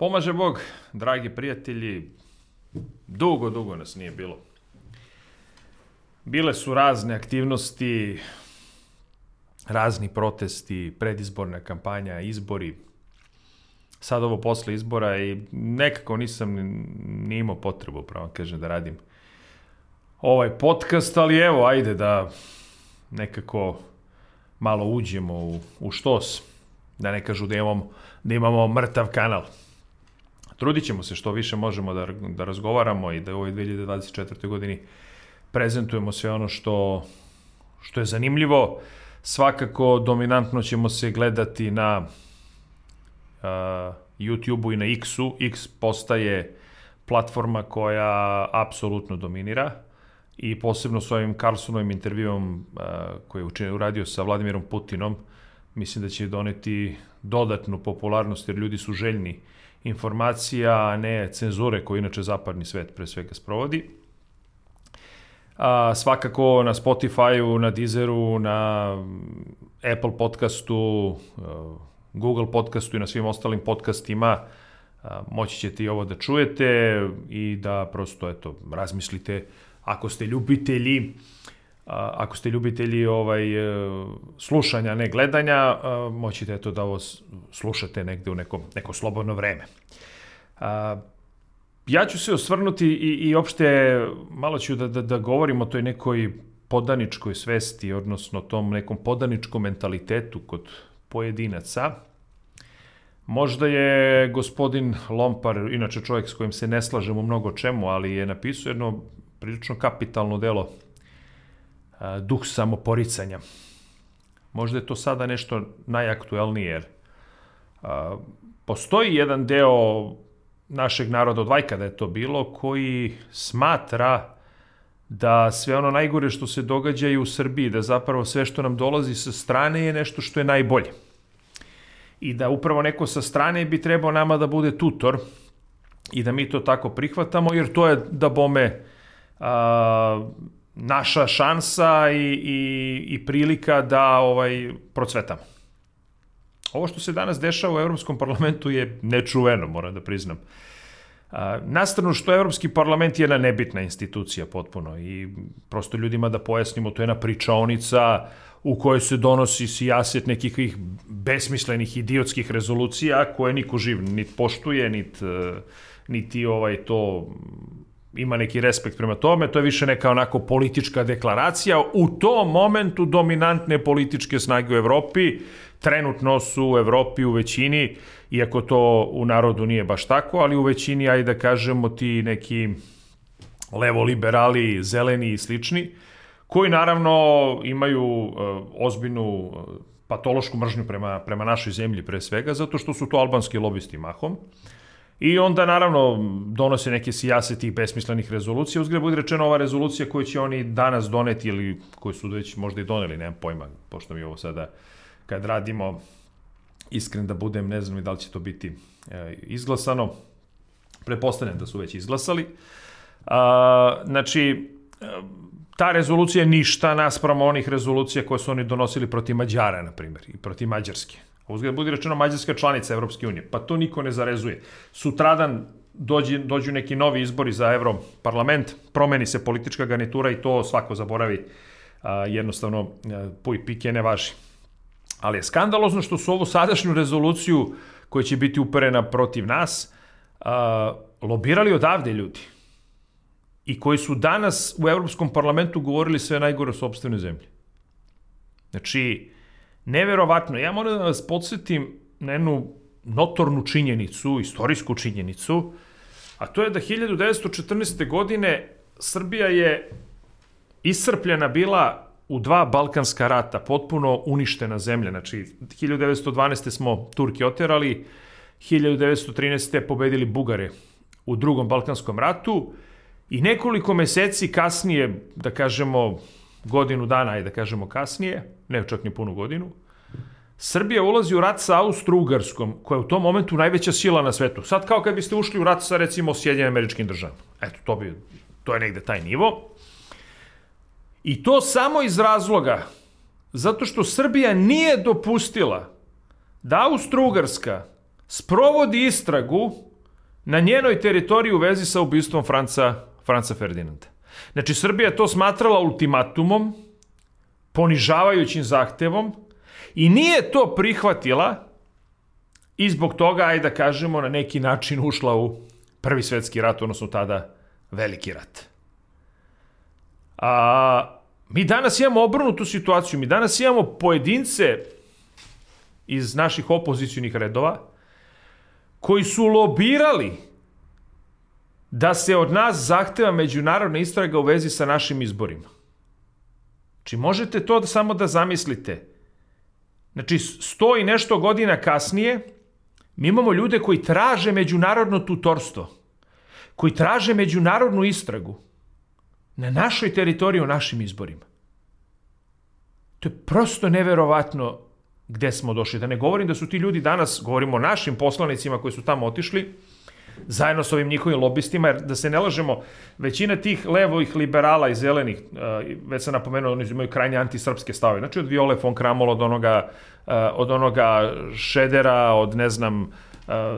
Pomaže Bog, dragi prijatelji, dugo, dugo nas nije bilo. Bile su razne aktivnosti, razni protesti, predizborna kampanja, izbori. Sad ovo posle izbora i nekako nisam ni imao potrebu, pravo kažem, da radim ovaj podcast, ali evo, ajde da nekako malo uđemo u, u štos, da ne kažu da imamo, da imamo mrtav kanal. Trudit ćemo se što više možemo da, da razgovaramo i da u ovoj 2024. godini prezentujemo sve ono što, što je zanimljivo. Svakako dominantno ćemo se gledati na uh, YouTube-u i na X-u. X postaje platforma koja apsolutno dominira i posebno s ovim Carlsonovim intervjuom uh, koji je uradio sa Vladimirom Putinom, mislim da će doneti dodatnu popularnost jer ljudi su željni informacija, a ne cenzure koje inače zapadni svet pre svega sprovodi. A, svakako na Spotify-u, na Deezeru, na Apple podcastu, Google podcastu i na svim ostalim podcastima moći ćete i ovo da čujete i da prosto eto razmislite ako ste ljubitelji ako ste ljubitelji ovaj e, slušanja, ne gledanja, moćete eto da ovo slušate negde u neko, neko slobodno vreme. Ja ću se osvrnuti i, i opšte malo ću da, da, da govorim o toj nekoj podaničkoj svesti, odnosno tom nekom podaničkom mentalitetu kod pojedinaca. Možda je gospodin Lompar, inače čovjek s kojim se ne slažem u mnogo čemu, ali je napisao jedno prilično kapitalno delo duh samoporicanja. Možda je to sada nešto najaktuelnije, jer a, postoji jedan deo našeg naroda od vajka da je to bilo, koji smatra da sve ono najgore što se događa i u Srbiji, da zapravo sve što nam dolazi sa strane je nešto što je najbolje. I da upravo neko sa strane bi trebao nama da bude tutor i da mi to tako prihvatamo, jer to je da bome a, naša šansa i, i, i prilika da ovaj procvetamo. Ovo što se danas dešava u Evropskom parlamentu je nečuveno, moram da priznam. Nastrano što Evropski parlament je jedna nebitna institucija potpuno i prosto ljudima da pojasnimo, to je jedna pričaonica u kojoj se donosi sijaset nekih besmislenih idiotskih rezolucija koje niko živ niti poštuje, niti, niti ovaj to ima neki respekt prema tome, to je više neka onako politička deklaracija. U tom momentu dominantne političke snage u Evropi trenutno su u Evropi u većini, iako to u narodu nije baš tako, ali u većini, ajde da kažemo, ti neki levo-liberali, zeleni i slični, koji naravno imaju uh, ozbiljnu uh, patološku mržnju prema, prema našoj zemlji pre svega, zato što su to albanski lobisti mahom. I onda, naravno, donose neke sijase tih besmislenih rezolucija. Uzgled budi rečeno, ova rezolucija koju će oni danas doneti ili koju su već možda i doneli, nemam pojma, pošto mi ovo sada, kad radimo, iskren da budem, ne znam i da li će to biti e, izglasano. Prepostavljam da su već izglasali. A, znači, e, ta rezolucija je ništa naspramo onih rezolucija koje su oni donosili protiv Mađara, na primjer, i protiv Mađarske. Uzgled budi rečeno Mađarska članica Evropske unije, pa to niko ne zarezuje. Sutradan dođi, dođu neki novi izbori za Europarlament, promeni se politička garnitura i to svako zaboravi, a, jednostavno a, puj pike ne važi. Ali je skandalozno što su ovu sadašnju rezoluciju koja će biti uperena protiv nas a, lobirali odavde ljudi i koji su danas u Evropskom parlamentu govorili sve najgore o sobstvenoj zemlji. Znači, neverovatno. Ja moram da vas podsjetim na jednu notornu činjenicu, istorijsku činjenicu, a to je da 1914. godine Srbija je iscrpljena bila u dva Balkanska rata, potpuno uništena zemlja. Znači, 1912. smo Turki oterali, 1913. pobedili Bugare u drugom Balkanskom ratu i nekoliko meseci kasnije, da kažemo godinu dana, je da kažemo kasnije, ne čak ni punu godinu, Srbija ulazi u rat sa Austro-Ugarskom, koja je u tom momentu najveća sila na svetu. Sad kao kad biste ušli u rat sa recimo Sjedinjenim američkim državama. Eto, to, bi, to je negde taj nivo. I to samo iz razloga zato što Srbija nije dopustila da Austro-Ugarska sprovodi istragu na njenoj teritoriji u vezi sa ubistvom Franca, Franca Ferdinanda. Znači, Srbija je to smatrala ultimatumom, ponižavajućim zahtevom i nije to prihvatila i zbog toga, ajde da kažemo, na neki način ušla u prvi svetski rat, odnosno tada veliki rat. A, mi danas imamo obrnutu situaciju, mi danas imamo pojedince iz naših opozicijonih redova koji su lobirali da se od nas zahteva međunarodna istraga u vezi sa našim izborima. Znači, možete to da samo da zamislite. Znači, sto i nešto godina kasnije, mi imamo ljude koji traže međunarodno tutorstvo, koji traže međunarodnu istragu na našoj teritoriji u našim izborima. To je prosto neverovatno gde smo došli. Da ne govorim da su ti ljudi danas, govorimo o našim poslanicima koji su tamo otišli, zajedno s ovim njihovim lobistima, jer da se ne lažemo, većina tih levojih liberala i zelenih, već sam napomenuo, oni imaju krajnje antisrpske stave, znači od Viole von Kramol, od onoga, od onoga Šedera, od ne znam,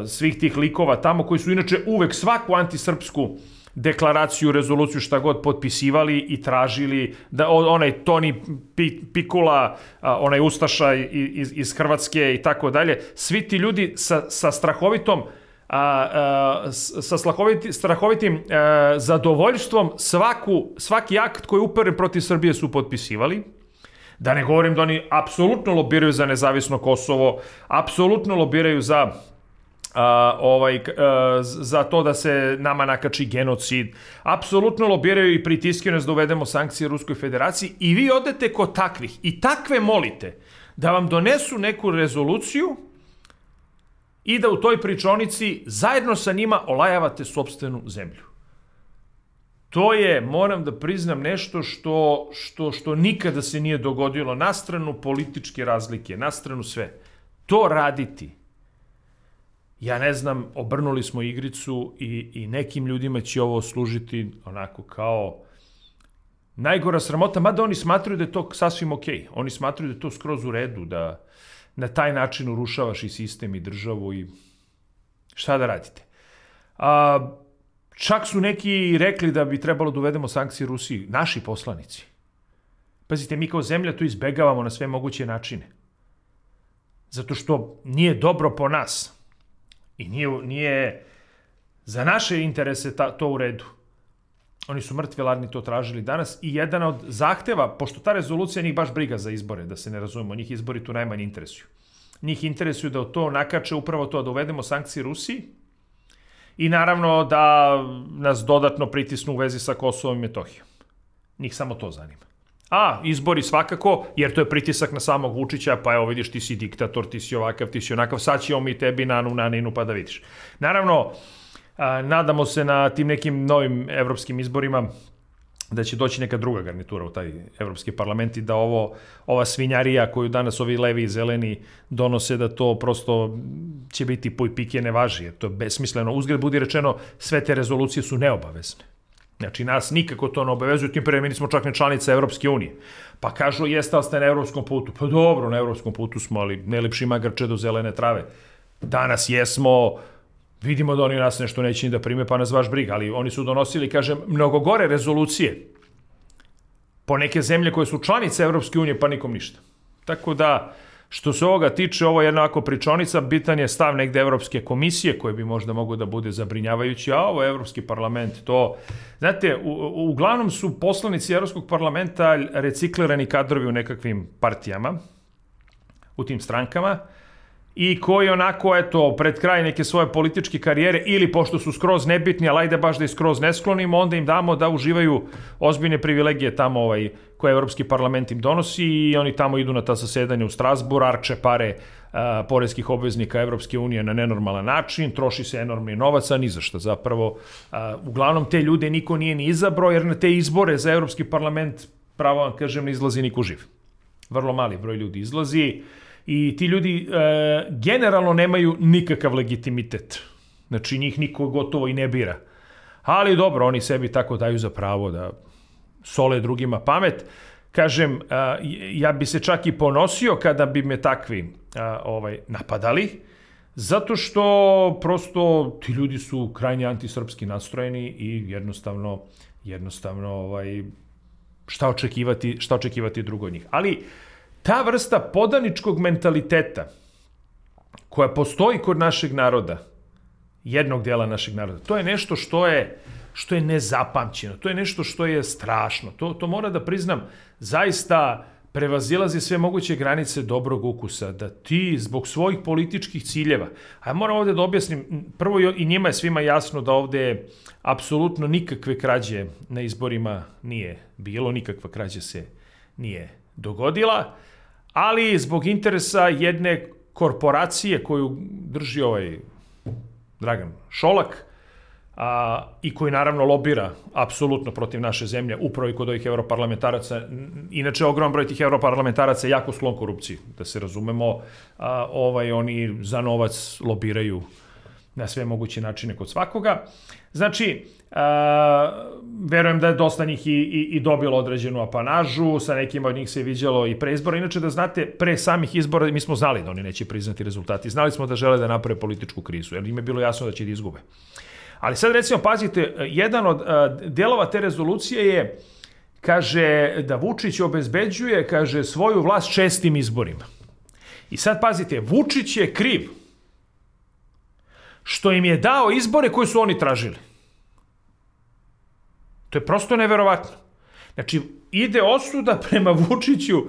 svih tih likova tamo koji su inače uvek svaku antisrpsku deklaraciju, rezoluciju, šta god potpisivali i tražili da onaj Toni Pikula, onaj Ustaša iz, iz Hrvatske i tako dalje, svi ti ljudi sa, sa strahovitom a, a, sa strahoviti, strahovitim a, zadovoljstvom svaku, svaki akt koji uperen protiv Srbije su potpisivali. Da ne govorim da oni apsolutno lobiraju za nezavisno Kosovo, apsolutno lobiraju za a, ovaj, a, za to da se nama nakači genocid. Apsolutno lobiraju i pritiskaju nas da uvedemo sankcije Ruskoj federaciji i vi odete kod takvih i takve molite da vam donesu neku rezoluciju i da u toj pričonici zajedno sa njima olajavate sobstvenu zemlju. To je, moram da priznam, nešto što, što, što nikada se nije dogodilo na stranu političke razlike, na stranu sve. To raditi, ja ne znam, obrnuli smo igricu i, i nekim ljudima će ovo služiti onako kao najgora sramota, mada oni smatruju da je to sasvim okej. Okay. Oni smatruju da je to skroz u redu, da na taj način urušavaš i sistem i državu i šta da radite. A, čak su neki rekli da bi trebalo da uvedemo sankcije Rusiji, naši poslanici. Pazite, mi kao zemlja to izbegavamo na sve moguće načine. Zato što nije dobro po nas. I nije, nije za naše interese ta, to u redu. Oni su mrtvi ladni to tražili danas i jedan od zahteva, pošto ta rezolucija njih baš briga za izbore, da se ne razumemo, njih izbori tu najmanje interesuju. Njih interesuju da to nakače upravo to, da uvedemo sankcije Rusiji i naravno da nas dodatno pritisnu u vezi sa Kosovom i Metohijom. Njih samo to zanima. A, izbori svakako, jer to je pritisak na samog Vučića, pa evo vidiš ti si diktator, ti si ovakav, ti si onakav, sad ćemo mi tebi nanu na ninu pa da vidiš. Naravno, nadamo se na tim nekim novim evropskim izborima da će doći neka druga garnitura u taj evropski parlament i da ovo, ova svinjarija koju danas ovi levi i zeleni donose, da to prosto će biti puj pike ne to je besmisleno. Uzgled budi rečeno, sve te rezolucije su neobavezne. Znači, nas nikako to ne obavezuju, tim pre mi nismo čak ne članica Evropske unije. Pa kažu, jeste li ste na evropskom putu? Pa dobro, na evropskom putu smo, ali ne lepši magarče do zelene trave. Danas jesmo, vidimo da oni nas nešto neće ni da prime, pa nas vaš briga, ali oni su donosili, kažem, mnogo gore rezolucije po neke zemlje koje su članice Evropske unije, pa nikom ništa. Tako da, Što se ovoga tiče, ovo je jednako pričonica, bitan je stav negde Evropske komisije, koje bi možda mogo da bude zabrinjavajući, a ovo je Evropski parlament, to... Znate, u, uglavnom su poslanici Evropskog parlamenta reciklirani kadrovi u nekakvim partijama, u tim strankama, i koji onako, eto, pred kraj neke svoje političke karijere ili pošto su skroz nebitni, ali ajde baš da ih skroz ne sklonimo, onda im damo da uživaju ozbiljne privilegije tamo ovaj, koje Evropski parlament im donosi i oni tamo idu na ta zasedanja u Strasbur, arče pare a, porezkih obveznika Evropske unije na nenormalan način, troši se enormni novac, a ni za šta zapravo. A, uglavnom te ljude niko nije ni izabrao, jer na te izbore za Evropski parlament, pravo vam kažem, ne izlazi niko živ. Vrlo mali broj ljudi izlazi i ti ljudi e, generalno nemaju nikakav legitimitet. Znači njih niko gotovo i ne bira. Ali dobro, oni sebi tako daju za pravo da sole drugima pamet. Kažem, ja bi se čak i ponosio kada bi me takvi ovaj napadali, Zato što prosto ti ljudi su krajnje antisrpski nastrojeni i jednostavno jednostavno ovaj šta očekivati šta očekivati drugo od njih. Ali ta vrsta podaničkog mentaliteta koja postoji kod našeg naroda, jednog dela našeg naroda, to je nešto što je što je nezapamćeno, to je nešto što je strašno. To, to mora da priznam, zaista prevazilazi sve moguće granice dobrog ukusa, da ti zbog svojih političkih ciljeva, a moram ovde da objasnim, prvo i njima je svima jasno da ovde apsolutno nikakve krađe na izborima nije bilo, nikakva krađa se nije dogodila, ali zbog interesa jedne korporacije koju drži ovaj Dragan Šolak, a, i koji naravno lobira apsolutno protiv naše zemlje, upravo i kod ovih europarlamentaraca. Inače, ogrom broj tih europarlamentaraca je jako sklon korupciji, da se razumemo. A, ovaj, oni za novac lobiraju na sve moguće načine kod svakoga. Znači, a, verujem da je dosta njih i, i, i dobilo određenu apanažu, sa nekima od njih se je viđalo i pre izbora. Inače, da znate, pre samih izbora mi smo znali da oni neće priznati rezultati. Znali smo da žele da naprave političku krizu, jer im je bilo jasno da će da izgube. Ali sad recimo, pazite, jedan od delova te rezolucije je, kaže, da Vučić obezbeđuje, kaže, svoju vlast čestim izborima. I sad pazite, Vučić je kriv što im je dao izbore koje su oni tražili. To je prosto neverovatno. Znači, ide osuda prema Vučiću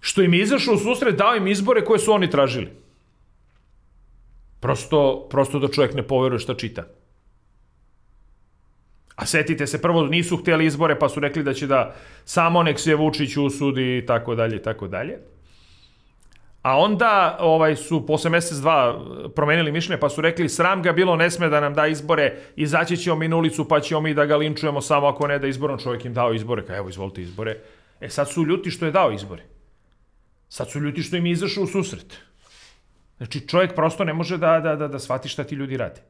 što im je izašao u susret, dao im izbore koje su oni tražili. Prosto, prosto da čovjek ne poveruje šta čita. A setite se, prvo nisu hteli izbore, pa su rekli da će da samo nek se Vučić usudi i tako dalje i tako dalje. A onda ovaj su posle mesec dva promenili mišljenje pa su rekli sram ga bilo ne sme da nam da izbore, izaći ćemo mi na ulicu pa ćemo mi da ga linčujemo samo ako ne da izborom čovjek im dao izbore. Ka evo izvolite izbore. E sad su ljuti što je dao izbore. Sad su ljuti što im je izašao u susret. Znači čovjek prosto ne može da, da, da, da shvati šta ti ljudi rade.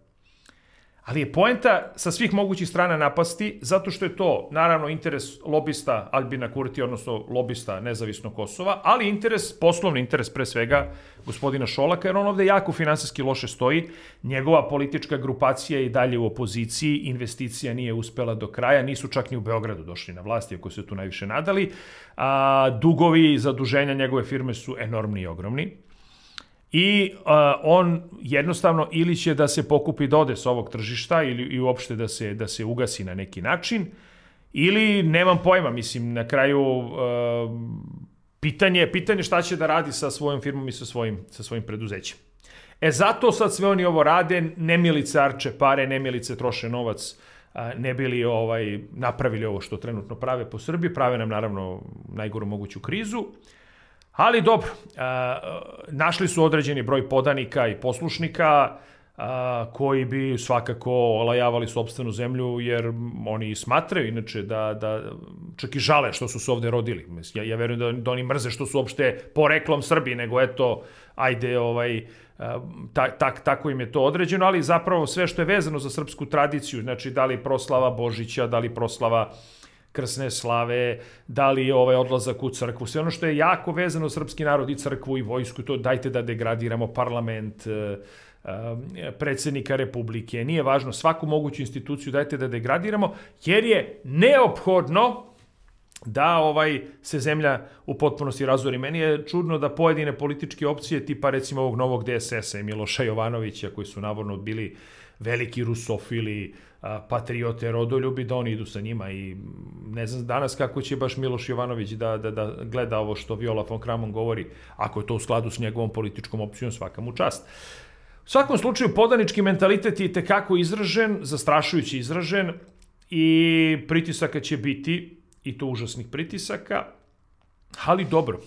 Ali je poenta sa svih mogućih strana napasti, zato što je to, naravno, interes lobista Albina Kurti, odnosno lobista nezavisnog Kosova, ali interes, poslovni interes pre svega gospodina Šolaka, jer on ovde jako finansijski loše stoji. Njegova politička grupacija je i dalje u opoziciji, investicija nije uspela do kraja, nisu čak ni u Beogradu došli na vlasti, ako se tu najviše nadali. A, dugovi i zaduženja njegove firme su enormni i ogromni i uh, on jednostavno ili će da se pokupi da ode s ovog tržišta ili i uopšte da se da se ugasi na neki način ili nemam pojma, mislim na kraju uh, pitanje pitanje šta će da radi sa svojom firmom i sa svojim sa svojim preduzećem. E zato sad sve oni ovo rade, nemilice arče pare, nemilice troše novac, ne bili ovaj napravili ovo što trenutno prave po Srbiji, prave nam naravno najgoru moguću krizu. Uh, Ali dobro, našli su određeni broj podanika i poslušnika koji bi svakako olajavali sobstvenu zemlju, jer oni smatraju inače da, da čak i žale što su se ovde rodili. Ja, ja verujem da, da oni mrze što su uopšte poreklom Srbi, nego eto, ajde, ovaj, tak, tak, tako im je to određeno, ali zapravo sve što je vezano za srpsku tradiciju, znači da li proslava Božića, da li proslava krsne slave, da li ovaj odlazak u crkvu, sve ono što je jako vezano srpski narod i crkvu i vojsku, to dajte da degradiramo parlament, e, e, predsednika Republike, nije važno, svaku moguću instituciju dajte da degradiramo, jer je neophodno da ovaj se zemlja u potpunosti razori. Meni je čudno da pojedine političke opcije, tipa recimo ovog novog DSS-a i Miloša Jovanovića, koji su navodno bili veliki rusofili, patriote, rodoljubi, da oni idu sa njima i ne znam danas kako će baš Miloš Jovanović da, da, da gleda ovo što Viola von Kramon govori, ako je to u skladu s njegovom političkom opcijom, svaka mu čast. U svakom slučaju, podanički mentalitet je tekako izražen, zastrašujući izražen i pritisaka će biti, i to užasnih pritisaka, ali dobro,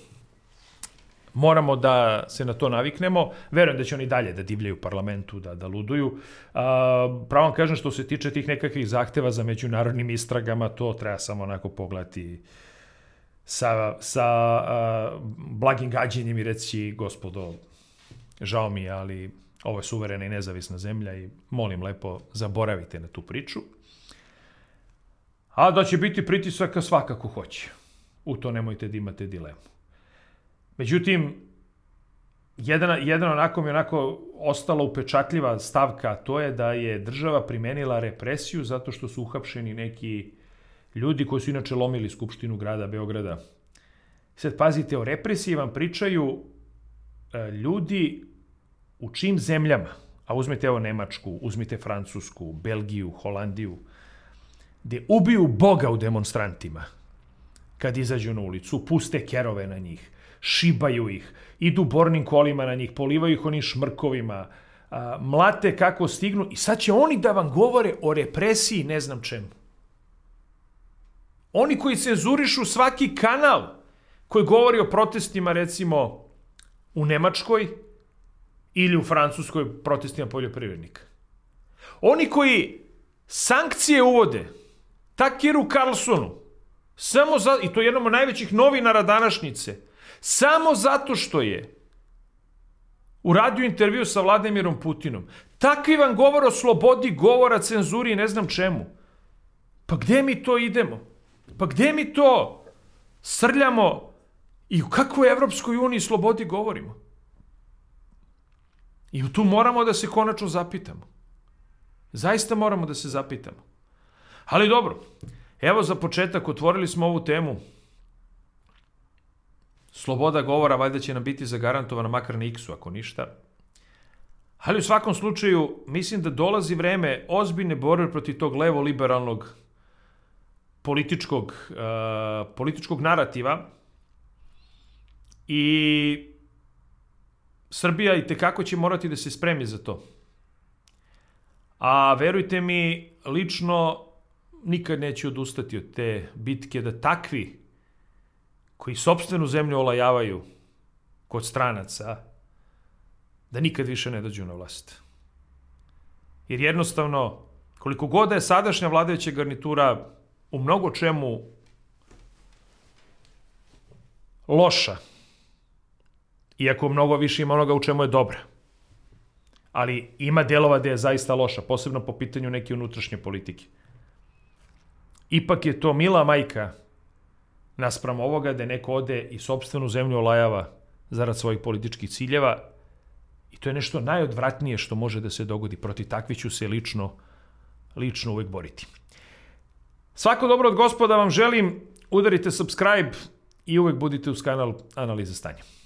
moramo da se na to naviknemo. Verujem da će oni dalje da divljaju parlamentu, da, da luduju. A, pravo kažem što se tiče tih nekakvih zahteva za međunarodnim istragama, to treba samo onako pogledati sa, sa a, blagim gađenjem i reći, gospodo, žao mi ali ovo je suverena i nezavisna zemlja i molim lepo, zaboravite na tu priču. A da će biti pritisaka svakako hoće. U to nemojte da imate dilemu. Međutim, jedan, jedan onako mi onako ostala upečatljiva stavka, to je da je država primenila represiju zato što su uhapšeni neki ljudi koji su inače lomili Skupštinu grada Beograda. Sad pazite, o represiji vam pričaju e, ljudi u čim zemljama, a uzmite evo Nemačku, uzmite Francusku, Belgiju, Holandiju, gde ubiju Boga u demonstrantima kad izađu na ulicu, puste kerove na njih, šibaju ih, idu bornim kolima na njih, polivaju ih onim šmrkovima, a, mlate kako stignu i sad će oni da vam govore o represiji ne znam čemu. Oni koji cenzurišu svaki kanal koji govori o protestima recimo u Nemačkoj ili u Francuskoj protestima poljoprivrednika. Oni koji sankcije uvode Takiru Carlsonu, samo za, i to je jednom od najvećih novinara današnjice, samo zato što je uradio intervju sa Vladimirom Putinom. Takvi vam govor o slobodi govora, cenzuri i ne znam čemu. Pa gde mi to idemo? Pa gde mi to srljamo i u kakvoj Evropskoj uniji slobodi govorimo? I tu moramo da se konačno zapitamo. Zaista moramo da se zapitamo. Ali dobro, evo za početak otvorili smo ovu temu sloboda govora valjda će nam biti zagarantovana makar na X-u, ako ništa. Ali u svakom slučaju, mislim da dolazi vreme ozbiljne borbe protiv tog levo-liberalnog političkog, uh, političkog narativa i Srbija i tekako će morati da se spremi za to. A verujte mi, lično nikad neću odustati od te bitke da takvi koji sobstvenu zemlju olajavaju kod stranaca, da nikad više ne dođu na vlast. Jer jednostavno, koliko god da je sadašnja vladajuća garnitura u mnogo čemu loša, iako mnogo više ima onoga u čemu je dobra, ali ima delova gde je zaista loša, posebno po pitanju neke unutrašnje politike. Ipak je to mila majka naspram ovoga da neko ode i sobstvenu zemlju olajava zarad svojih političkih ciljeva i to je nešto najodvratnije što može da se dogodi. Proti takvi ću se lično, lično uvek boriti. Svako dobro od gospoda vam želim, udarite subscribe i uvek budite uz kanal Analiza stanja.